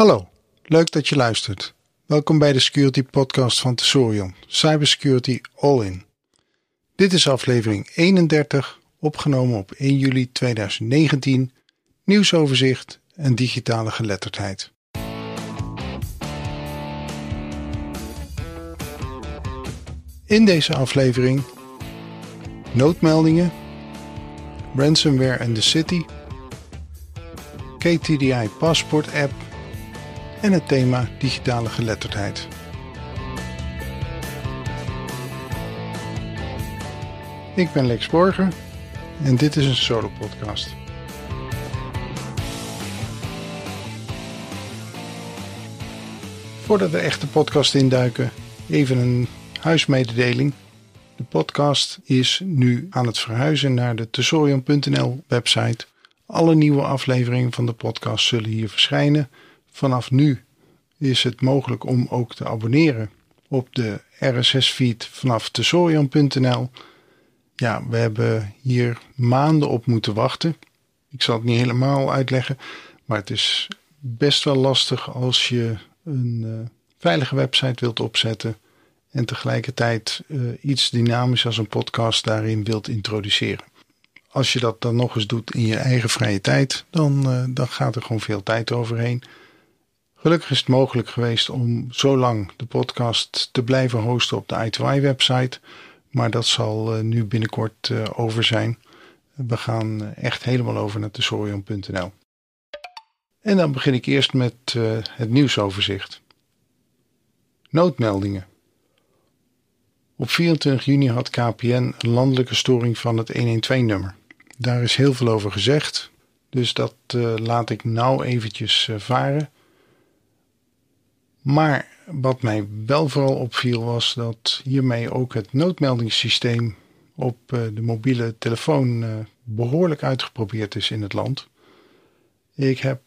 Hallo, leuk dat je luistert. Welkom bij de Security Podcast van Tesorion, Cybersecurity All In. Dit is aflevering 31, opgenomen op 1 juli 2019, nieuwsoverzicht en digitale geletterdheid. In deze aflevering noodmeldingen, ransomware in the city, KTDI Passport App en het thema digitale geletterdheid. Ik ben Lex Borger en dit is een solo podcast. Voordat we echt de podcast induiken, even een huismededeling. De podcast is nu aan het verhuizen naar de tesorium.nl website. Alle nieuwe afleveringen van de podcast zullen hier verschijnen. Vanaf nu is het mogelijk om ook te abonneren op de RSS-feed vanaf tesorium.nl. Ja, we hebben hier maanden op moeten wachten. Ik zal het niet helemaal uitleggen, maar het is best wel lastig als je een uh, veilige website wilt opzetten en tegelijkertijd uh, iets dynamisch als een podcast daarin wilt introduceren. Als je dat dan nog eens doet in je eigen vrije tijd, dan, uh, dan gaat er gewoon veel tijd overheen. Gelukkig is het mogelijk geweest om zo lang de podcast te blijven hosten op de I2I-website, maar dat zal uh, nu binnenkort uh, over zijn. We gaan echt helemaal over naar tesorium.nl. En dan begin ik eerst met het nieuwsoverzicht. Noodmeldingen. Op 24 juni had KPN een landelijke storing van het 112-nummer. Daar is heel veel over gezegd, dus dat laat ik nou eventjes varen. Maar wat mij wel vooral opviel was dat hiermee ook het noodmeldingssysteem op uh, de mobiele telefoon behoorlijk uitgeprobeerd is in het land. Ik heb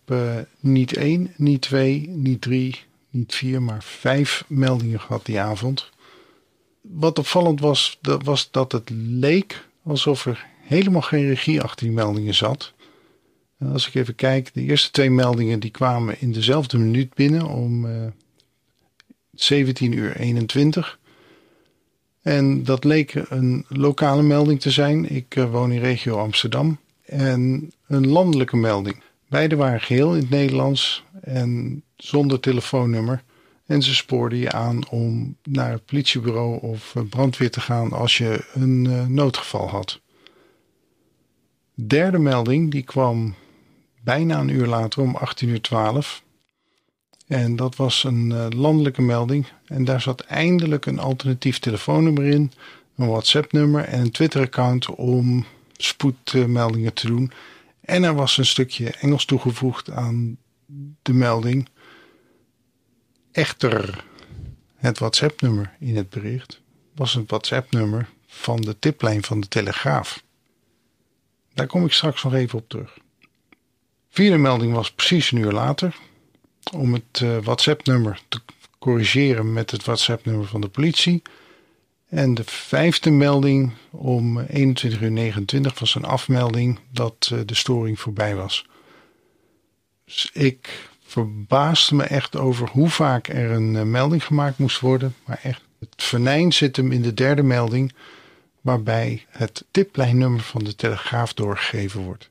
niet één, niet twee, niet drie, niet vier, maar vijf meldingen gehad die avond wat opvallend was, dat was dat het leek alsof er helemaal geen regie achter die meldingen zat. En als ik even kijk, de eerste twee meldingen die kwamen in dezelfde minuut binnen om 17 uur 21. En dat leek een lokale melding te zijn. Ik uh, woon in regio Amsterdam. En een landelijke melding. Beide waren geheel in het Nederlands en zonder telefoonnummer. En ze spoorden je aan om naar het politiebureau of brandweer te gaan als je een uh, noodgeval had. Derde melding die kwam bijna een uur later om 18 uur 12. En dat was een uh, landelijke melding. En daar zat eindelijk een alternatief telefoonnummer in, een WhatsApp-nummer en een Twitter-account om spoedmeldingen te doen. En er was een stukje Engels toegevoegd aan de melding. Echter, het WhatsApp-nummer in het bericht was een WhatsApp-nummer van de tiplijn van de Telegraaf. Daar kom ik straks nog even op terug. Vierde melding was precies een uur later. Om het uh, WhatsApp-nummer te corrigeren met het WhatsApp-nummer van de politie. En de vijfde melding om 21.29 uur was een afmelding dat uh, de storing voorbij was. Dus ik verbaasde me echt over hoe vaak er een melding gemaakt moest worden. Maar echt, het venijn zit hem in de derde melding, waarbij het tiplijnnummer van de telegraaf doorgegeven wordt.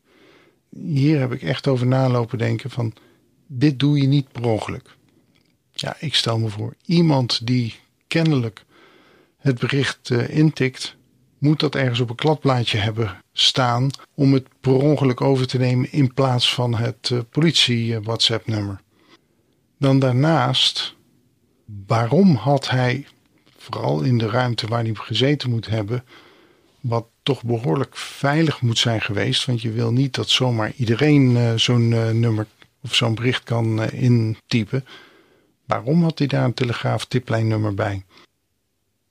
Hier heb ik echt over nalopen denken van, dit doe je niet per ongeluk. Ja, ik stel me voor, iemand die kennelijk het bericht uh, intikt, moet dat ergens op een kladblaadje hebben staan om het per ongeluk over te nemen in plaats van het uh, politie WhatsApp nummer. Dan daarnaast, waarom had hij, vooral in de ruimte waar hij gezeten moet hebben, wat toch behoorlijk veilig moet zijn geweest, want je wil niet dat zomaar iedereen uh, zo'n nummer of zo'n bericht kan uh, intypen. Waarom had hij daar een telegraaf tiplijnnummer bij?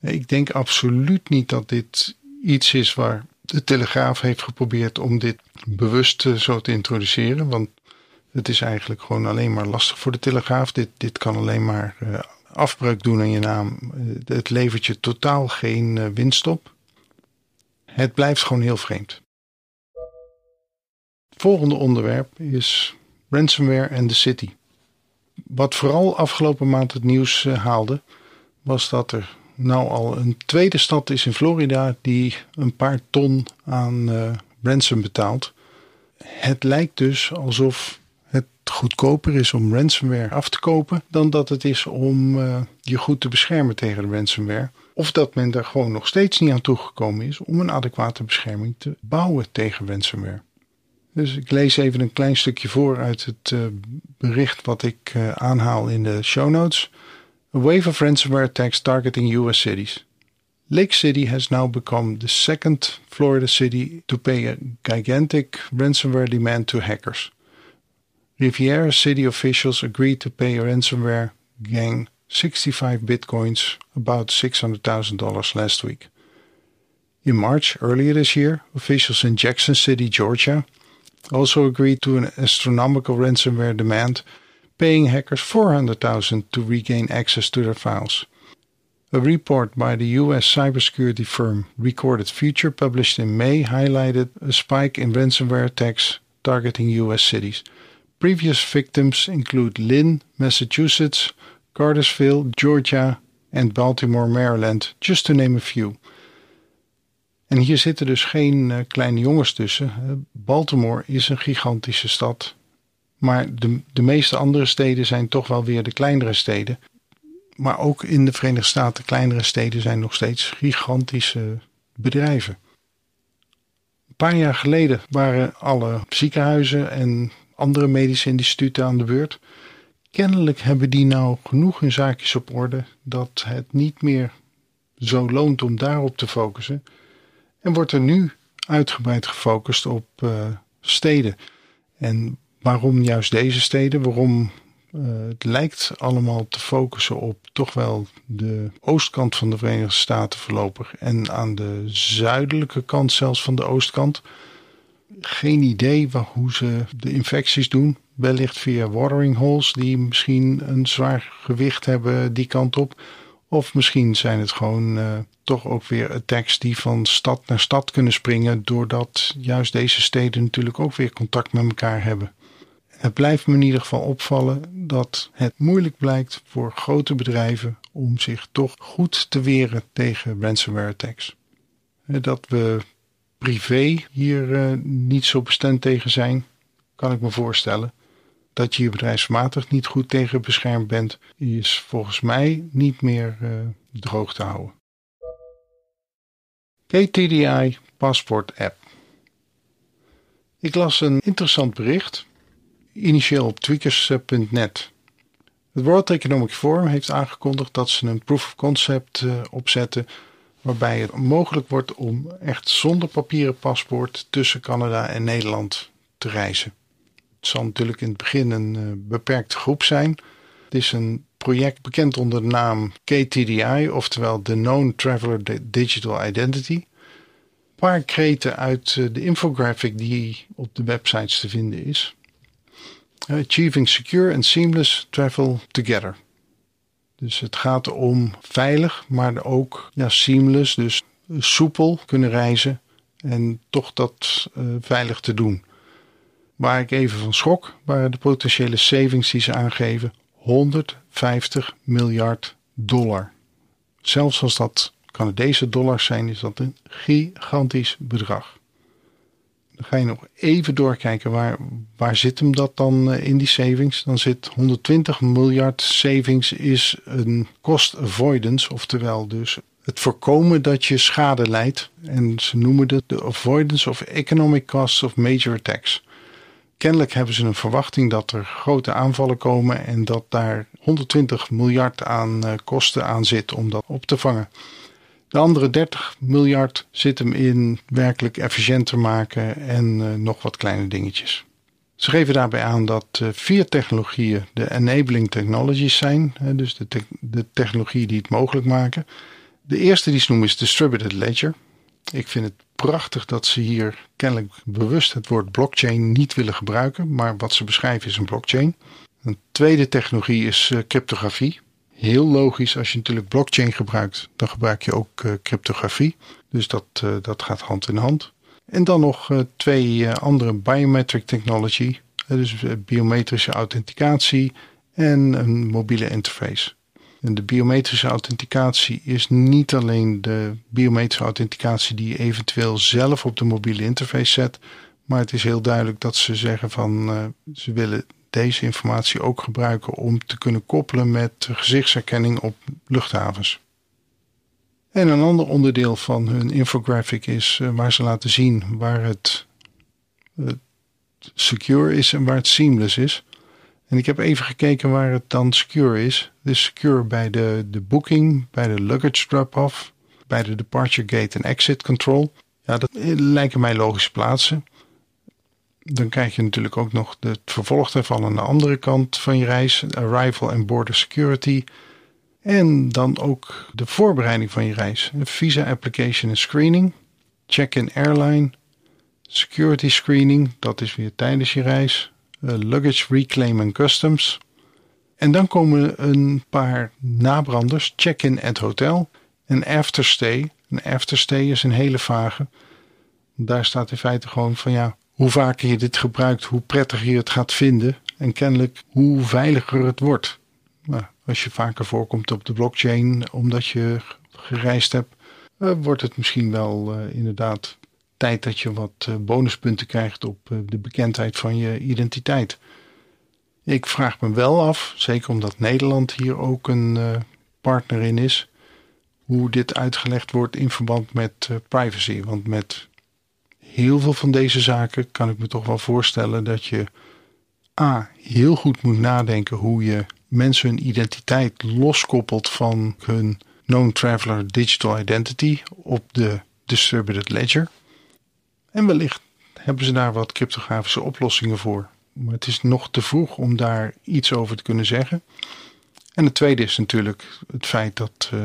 Ik denk absoluut niet dat dit iets is waar de Telegraaf heeft geprobeerd om dit bewust uh, zo te introduceren. Want het is eigenlijk gewoon alleen maar lastig voor de Telegraaf. Dit, dit kan alleen maar uh, afbreuk doen aan je naam. Het levert je totaal geen winst op. Het blijft gewoon heel vreemd. Het volgende onderwerp is ransomware en the city. Wat vooral afgelopen maand het nieuws haalde, was dat er nou al een tweede stad is in Florida die een paar ton aan ransom betaalt. Het lijkt dus alsof het goedkoper is om ransomware af te kopen dan dat het is om uh, je goed te beschermen tegen de ransomware. Of dat men er gewoon nog steeds niet aan toegekomen is om een adequate bescherming te bouwen tegen ransomware. Dus ik lees even een klein stukje voor uit het uh, bericht wat ik uh, aanhaal in de show notes. A wave of ransomware attacks targeting US cities. Lake City has now become the second Florida city to pay a gigantic ransomware demand to hackers. Riviera city officials agreed to pay a ransomware gang 65 bitcoins, about $600,000 last week. In March, earlier this year, officials in Jackson City, Georgia, also agreed to an astronomical ransomware demand, paying hackers 400,000 to regain access to their files. A report by the US cybersecurity firm Recorded Future published in May highlighted a spike in ransomware attacks targeting US cities. Previous victims include Lynn, Massachusetts, Cartersville, Georgia and Baltimore, Maryland, just to name a few. En hier zitten dus geen uh, kleine jongens tussen. Baltimore is een gigantische stad. Maar de, de meeste andere steden zijn toch wel weer de kleinere steden maar ook in de Verenigde Staten, kleinere steden zijn nog steeds gigantische bedrijven. Een paar jaar geleden waren alle ziekenhuizen en andere medische instituten aan de beurt. Kennelijk hebben die nou genoeg hun zaakjes op orde dat het niet meer zo loont om daarop te focussen. En wordt er nu uitgebreid gefocust op uh, steden. En waarom juist deze steden? Waarom uh, het lijkt allemaal te focussen op toch wel de oostkant van de Verenigde Staten voorlopig. En aan de zuidelijke kant zelfs van de oostkant. Geen idee hoe ze de infecties doen. Wellicht via watering holes die misschien een zwaar gewicht hebben die kant op. Of misschien zijn het gewoon uh, toch ook weer attacks die van stad naar stad kunnen springen. Doordat juist deze steden natuurlijk ook weer contact met elkaar hebben. Het blijft me in ieder geval opvallen dat het moeilijk blijkt voor grote bedrijven om zich toch goed te weren tegen ransomware attacks. Dat we privé hier uh, niet zo bestemd tegen zijn, kan ik me voorstellen. Dat je je bedrijfsmatig niet goed tegen beschermd bent, is volgens mij niet meer uh, droog te houden. KTDI Passport App. Ik las een interessant bericht initieel op tweakers.net. Het World Economic Forum heeft aangekondigd dat ze een proof of concept uh, opzetten waarbij het mogelijk wordt om echt zonder papieren paspoort tussen Canada en Nederland te reizen. Het zal natuurlijk in het begin een uh, beperkte groep zijn. Het is een project bekend onder de naam KTDI, oftewel the Known Traveler Digital Identity. Een paar kreten uit uh, de infographic die op de websites te vinden is. Achieving secure and seamless travel together. Dus het gaat om veilig, maar ook ja, seamless, dus soepel kunnen reizen en toch dat veilig te doen. Waar ik even van schrok, waren de potentiële savings die ze aangeven 150 miljard dollar. Zelfs als dat Canadese dollars zijn, is dat een gigantisch bedrag ga je nog even doorkijken waar, waar zit hem dat dan eh, in die savings. Dan zit 120 miljard savings is een cost avoidance, oftewel dus het voorkomen dat je schade leidt. En ze noemen het de avoidance of economic costs of major attacks. Kennelijk hebben ze een verwachting dat er grote aanvallen komen en dat daar 120 miljard aan eh, kosten aan zit om dat op te vangen. De andere 30 miljard zit hem in werkelijk efficiënter maken en uh, nog wat kleine dingetjes. Ze geven daarbij aan dat uh, vier technologieën de enabling technologies zijn, dus de, de technologieën die het mogelijk maken. De eerste die ze noemen is distributed ledger. Ik vind het prachtig dat ze hier kennelijk bewust het woord blockchain niet willen gebruiken, maar wat ze beschrijven is een blockchain. Een tweede technologie is uh, cryptografie heel logisch. Als je natuurlijk blockchain gebruikt, dan gebruik je ook uh, cryptografie. Dus dat, uh, dat gaat hand in hand. En dan nog twee andere biometric technology. dus biometrische authenticatie en een mobiele interface. En de biometrische authenticatie is niet alleen de biometrische authenticatie die je eventueel zelf op de mobiele interface zet, maar het is heel duidelijk dat ze zeggen van uh, ze willen deze informatie ook gebruiken om te kunnen koppelen met gezichtsherkenning op luchthavens. En een ander onderdeel van hun infographic is uh, waar ze laten zien waar het, het secure is en waar het seamless is. En ik heb even gekeken waar het dan secure is. Het secure bij de, de booking, bij de luggage drop-off, bij de departure gate en exit control. Ja, dat lijken mij logische plaatsen. Dan krijg je natuurlijk ook nog het vervolg daarvan aan de andere kant van je reis. Arrival en border security. En dan ook de voorbereiding van je reis. Visa application en screening. Check-in airline. Security screening, dat is weer tijdens je reis. Uh, luggage reclaim en customs. En dan komen een paar nabranders. Check-in at hotel. En afterstay. Een afterstay is een hele vage. Daar staat in feite gewoon van ja, hoe vaker je dit gebruikt, hoe prettiger je het gaat vinden. En kennelijk hoe veiliger het wordt. Nou, als je vaker voorkomt op de blockchain omdat je gereisd hebt, uh, wordt het misschien wel uh, inderdaad tijd dat je wat uh, bonuspunten krijgt op de bekendheid van je identiteit. Ik vraag me wel af, zeker omdat Nederland hier ook een partner in is, hoe dit uitgelegd wordt in verband met privacy. Want met heel veel van deze zaken kan ik me toch wel voorstellen dat je A. heel goed moet nadenken hoe je mensen hun identiteit loskoppelt van hun known traveler digital identity op de distributed ledger. En wellicht hebben ze daar wat cryptografische oplossingen voor. Maar het is nog te vroeg om daar iets over te kunnen zeggen. En het tweede is natuurlijk het feit dat uh,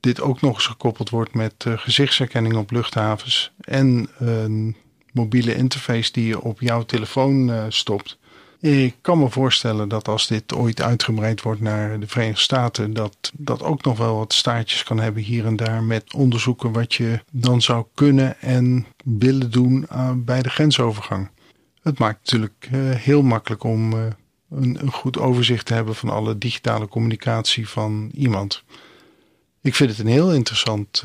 dit ook nog eens gekoppeld wordt met uh, gezichtsherkenning op luchthavens en een mobiele interface die je op jouw telefoon uh, stopt. Ik kan me voorstellen dat als dit ooit uitgebreid wordt naar de Verenigde Staten, dat dat ook nog wel wat staartjes kan hebben hier en daar met onderzoeken wat je dan zou kunnen en willen doen uh, bij de grensovergang. Het maakt natuurlijk uh, heel makkelijk om een, een, goed overzicht te hebben van alle digitale communicatie van iemand. Ik vind het een heel interessant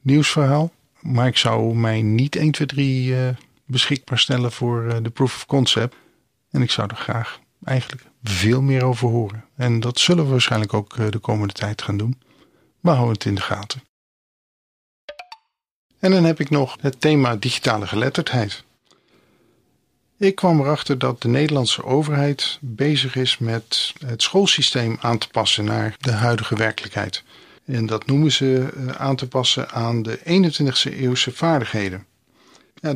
nieuwsverhaal, maar ik zou mij niet 1, 2, 3 beschikbaar stellen voor de proof of concept. En ik zou er graag eigenlijk veel meer over horen. En dat zullen we waarschijnlijk ook eh, de komende tijd gaan doen. We houden het in de gaten. En dan heb ik nog het thema digitale geletterdheid. Ik kwam erachter dat de Nederlandse overheid bezig is met het schoolsysteem aan te passen naar de huidige werkelijkheid. En dat noemen ze eh, aan te passen aan de 21e eeuwse vaardigheden.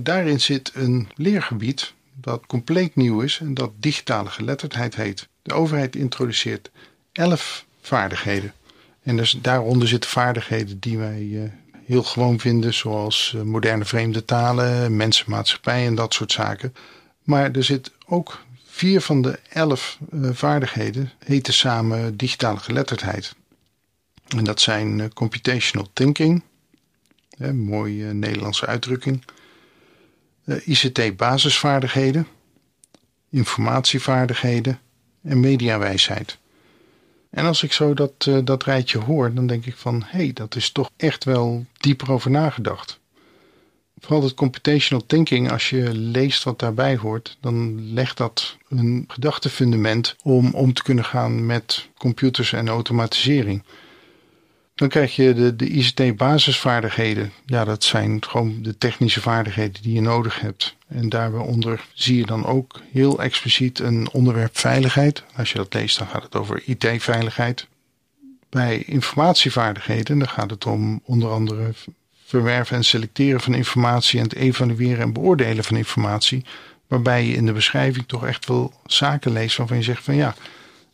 Daarin zit een leergebied dat compleet nieuw is en dat digitale geletterdheid heet. De overheid introduceert elf vaardigheden. En dus daaronder zitten vaardigheden die wij uh, heel gewoon vinden, zoals uh, moderne vreemde talen, mensenmaatschappij en dat soort zaken. Maar er zit ook vier van de elf uh, vaardigheden heten samen digitale geletterdheid. En dat zijn computational thinking, hè, mooie Nederlandse uitdrukking. Eh, ICT-basisvaardigheden, informatievaardigheden en mediawijsheid. En als ik zo dat, uh, dat rijtje hoor, dan denk ik van hé, hey, dat is toch echt wel dieper over nagedacht. Vooral het computational thinking, als je leest wat daarbij hoort, dan legt dat een gedachtefundament om om te kunnen gaan met computers en automatisering. Dan krijg je de, de ICT-basisvaardigheden. Ja, dat zijn gewoon de technische vaardigheden die je nodig hebt. En daaronder zie je dan ook heel expliciet een onderwerp veiligheid. Als je dat leest, dan gaat het over IT-veiligheid. Bij informatievaardigheden, dan gaat het om onder andere verwerven en selecteren van informatie en het evalueren en beoordelen van informatie. Waarbij je in de beschrijving toch echt wel zaken leest waarvan je zegt van ja,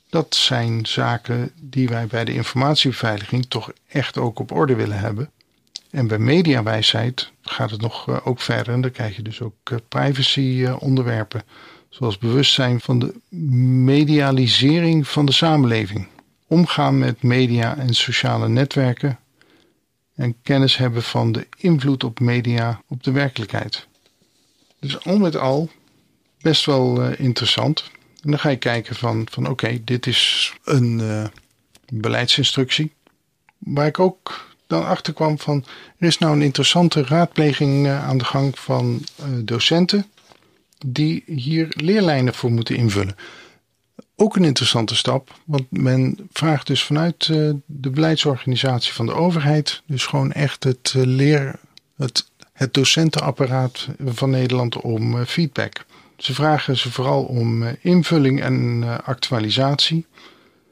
dat zijn zaken die wij bij de informatiebeveiliging toch echt ook op orde willen hebben. En bij mediawijsheid gaat het nog uh, ook verder. En dan krijg je dus ook uh, privacy uh, onderwerpen. Zoals bewustzijn van de medialisering van de samenleving. Omgaan met media en sociale netwerken. En kennis hebben van de invloed op media op de werkelijkheid. Dus al met al best wel interessant. En dan ga je kijken van, van oké, dit is een uh, beleidsinstructie. Waar ik ook dan achter kwam van, er is nou een interessante raadpleging uh, aan de gang van uh, docenten die hier leerlijnen voor moeten invullen. Ook een interessante stap, want men vraagt dus vanuit de beleidsorganisatie van de overheid, dus gewoon echt het leer, het, het docentenapparaat van Nederland om feedback. Ze vragen ze vooral om eh, invulling en eh, actualisatie.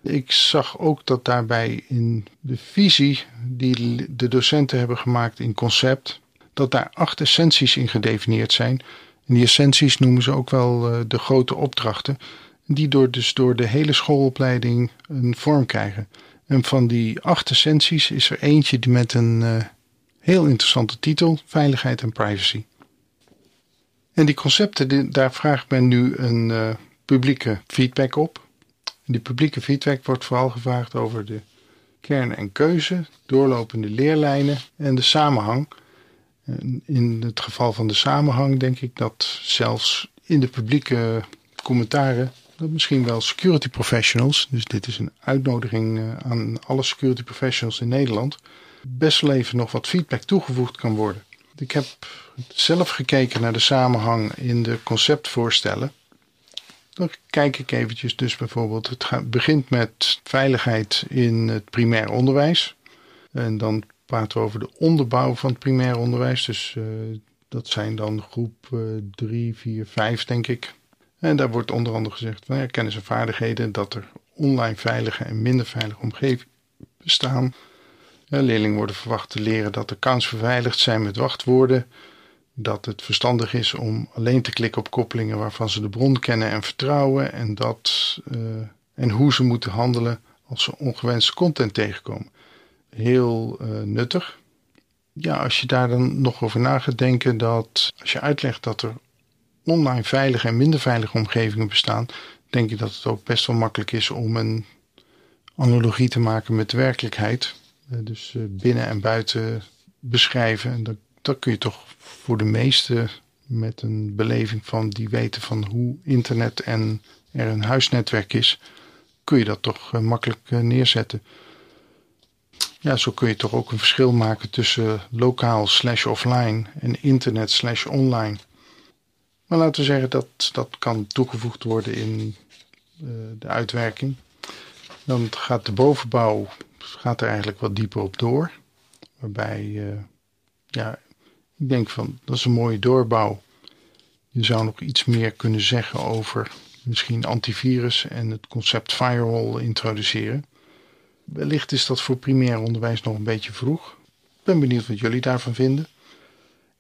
Ik zag ook dat daarbij in de visie die de docenten hebben gemaakt in concept, dat daar acht essenties in gedefinieerd zijn. En die essenties noemen ze ook wel eh, de grote opdrachten, die door, dus door de hele schoolopleiding een vorm krijgen. En van die acht essenties is er eentje die met een heel interessante titel: Veiligheid en Privacy. En die concepten, daar vraagt men nu een uh, publieke feedback op. die publieke feedback wordt vooral gevraagd over de kern en keuze, doorlopende leerlijnen en de samenhang. in het geval van de samenhang denk ik dat zelfs in de publieke commentaren dat misschien wel security professionals, dus dit is een uitnodiging eh, aan alle security professionals in Nederland, best wel even nog wat feedback toegevoegd kan worden. Ik heb zelf gekeken naar de samenhang in de conceptvoorstellen. Dan kijk ik eventjes dus bijvoorbeeld, het begint met veiligheid in het primair onderwijs. En dan praten we over de onderbouw van het primair onderwijs. Dus uh, dat zijn dan groep 3, 4, 5 denk ik. En daar wordt onder andere gezegd, nou ja, kennis en vaardigheden, dat er online veilige en minder veilige omgevingen bestaan. Leerlingen worden verwacht te leren dat accounts verveiligd zijn met wachtwoorden. Dat het verstandig is om alleen te klikken op koppelingen waarvan ze de bron kennen en vertrouwen. En, dat, uh, en hoe ze moeten handelen als ze ongewenste content tegenkomen. Heel uh, nuttig. Ja, als je daar dan nog over na gaat denken dat als je uitlegt dat er online veilige en minder veilige omgevingen bestaan, denk ik dat het ook best wel makkelijk is om een analogie te maken met de werkelijkheid. Eh, dus eh, binnen en buiten beschrijven. En dat, dat kun je toch voor de meesten met een beleving van die weten van hoe internet en er een huisnetwerk is, kun je dat toch eh, makkelijk neerzetten. Ja, zo kun je toch ook een verschil maken tussen lokaal slash offline en internet slash online. Maar laten we zeggen dat dat kan toegevoegd worden in de uitwerking. Dan gaat de bovenbouw gaat er eigenlijk wat dieper op door. Waarbij, uh, ja, ik denk van dat is een mooie doorbouw. Je zou nog iets meer kunnen zeggen over misschien antivirus en het concept firewall introduceren. Wellicht is dat voor primair onderwijs nog een beetje vroeg. Ik ben benieuwd wat jullie daarvan vinden.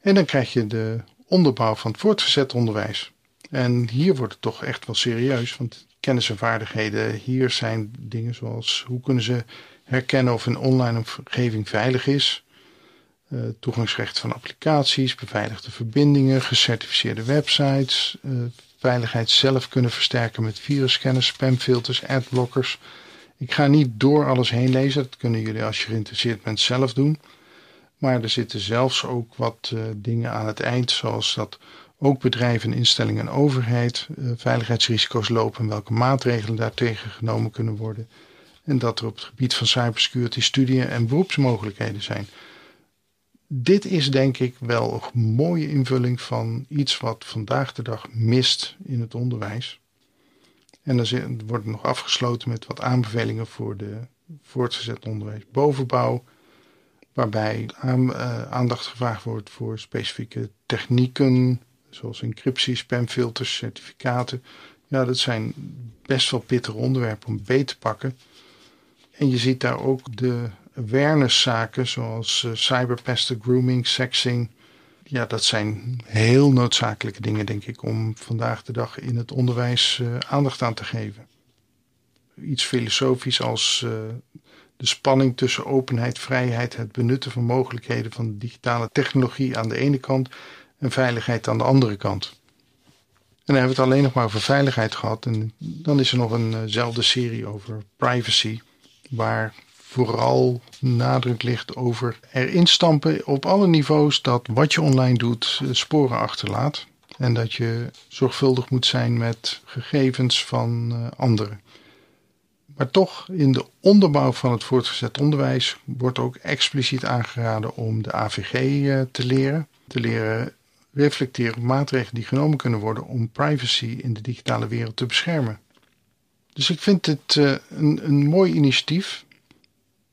En dan krijg je de onderbouw van het voortgezet onderwijs. En hier wordt het toch echt wel serieus, want kennis en vaardigheden hier zijn dingen zoals hoe kunnen ze herkennen of een online omgeving veilig is. Uh, toegangsrecht van applicaties, beveiligde verbindingen, gecertificeerde websites, uh, veiligheid zelf kunnen versterken met virusscanners, spamfilters, adblockers. Ik ga niet door alles heen lezen, dat kunnen jullie als je geïnteresseerd bent zelf doen. Maar er zitten zelfs ook wat uh, dingen aan het eind, zoals dat ook bedrijven, instellingen en overheid veiligheidsrisico's lopen en welke maatregelen daartegen genomen kunnen worden en dat er op het gebied van cybersecurity studieën en beroepsmogelijkheden zijn. Dit is denk ik wel een mooie invulling van iets wat vandaag de dag mist in het onderwijs. En dan wordt nog afgesloten met wat aanbevelingen voor de voortgezet onderwijs bovenbouw. Waarbij eh, aandacht gevraagd wordt voor specifieke technieken, zoals encryptie, spamfilters, certificaten. Ja, dat zijn best wel pittige onderwerpen om beter te pakken. En je ziet daar ook de awareness-zaken zoals uh, cyberpesten, grooming, sexing. Ja, dat zijn heel noodzakelijke dingen, denk ik, om vandaag de dag in het onderwijs uh, aandacht aan te geven. Iets filosofisch als uh, de spanning tussen openheid, vrijheid, het benutten van mogelijkheden van digitale technologie aan de ene kant en veiligheid aan de andere kant. En dan hebben we het alleen nog maar over veiligheid gehad. En dan is er nog eenzelfde serie over privacy waar vooral nadruk ligt over erin stampen op alle niveaus dat wat je online doet eh, sporen achterlaat. en dat je zorgvuldig moet zijn met gegevens van uh, anderen. Maar toch, in de onderbouw van het voortgezet onderwijs wordt ook expliciet aangeraden om de AVG uh, te leren. Te leren reflecteren op maatregelen die genomen kunnen worden om privacy in de digitale wereld te beschermen. Dus ik vind het uh, een, een mooi initiatief.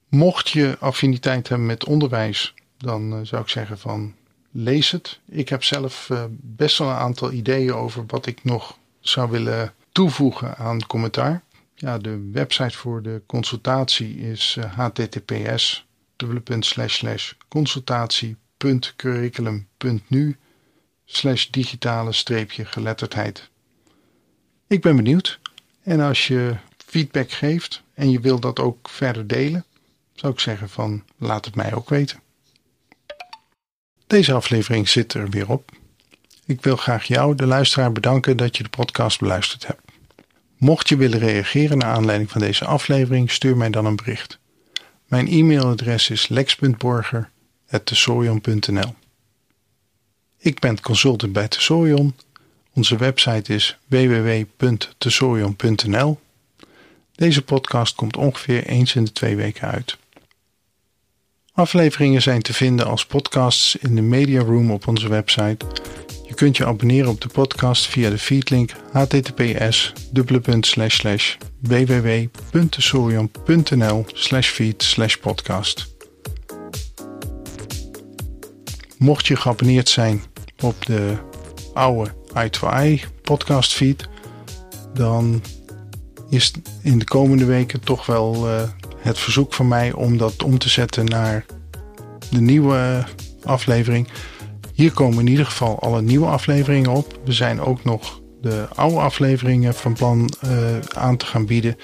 Mocht je affiniteit hebben met onderwijs, dan uh, zou ik zeggen van lees het. Ik heb zelf uh, best wel een aantal ideeën over wat ik nog zou willen toevoegen aan commentaar. Ja, de website voor de consultatie is https consultatie.curriculum.nu digitale geletterdheid. Ik ben benieuwd. En als je feedback geeft en je wilt dat ook verder delen, zou ik zeggen van laat het mij ook weten. Deze aflevering zit er weer op. Ik wil graag jou, de luisteraar, bedanken dat je de podcast beluisterd hebt. Mocht je willen reageren naar aanleiding van deze aflevering, stuur mij dan een bericht. Mijn e-mailadres is lex.borger.tesorion.nl Ik ben consultant bij Tesorion. Onze website is www.tesorion.nl Deze podcast komt ongeveer eens in de twee weken uit. Afleveringen zijn te vinden als podcasts in de Media Room op onze website. Je kunt je abonneren op de podcast via de feedlink https www.tesorion.nl feed podcast. Mocht je geabonneerd zijn op de oude i2i podcast feed, dan is in de komende weken toch wel uh, het verzoek van mij om dat om te zetten naar de nieuwe aflevering. Hier komen in ieder geval alle nieuwe afleveringen op. We zijn ook nog de oude afleveringen van plan uh, aan te gaan bieden.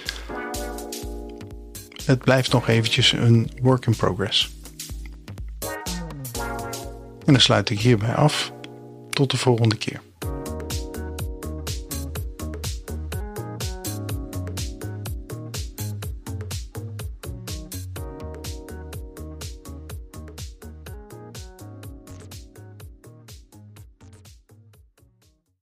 Het blijft nog eventjes een work in progress. En dan sluit ik hierbij af. Tot de volgende keer.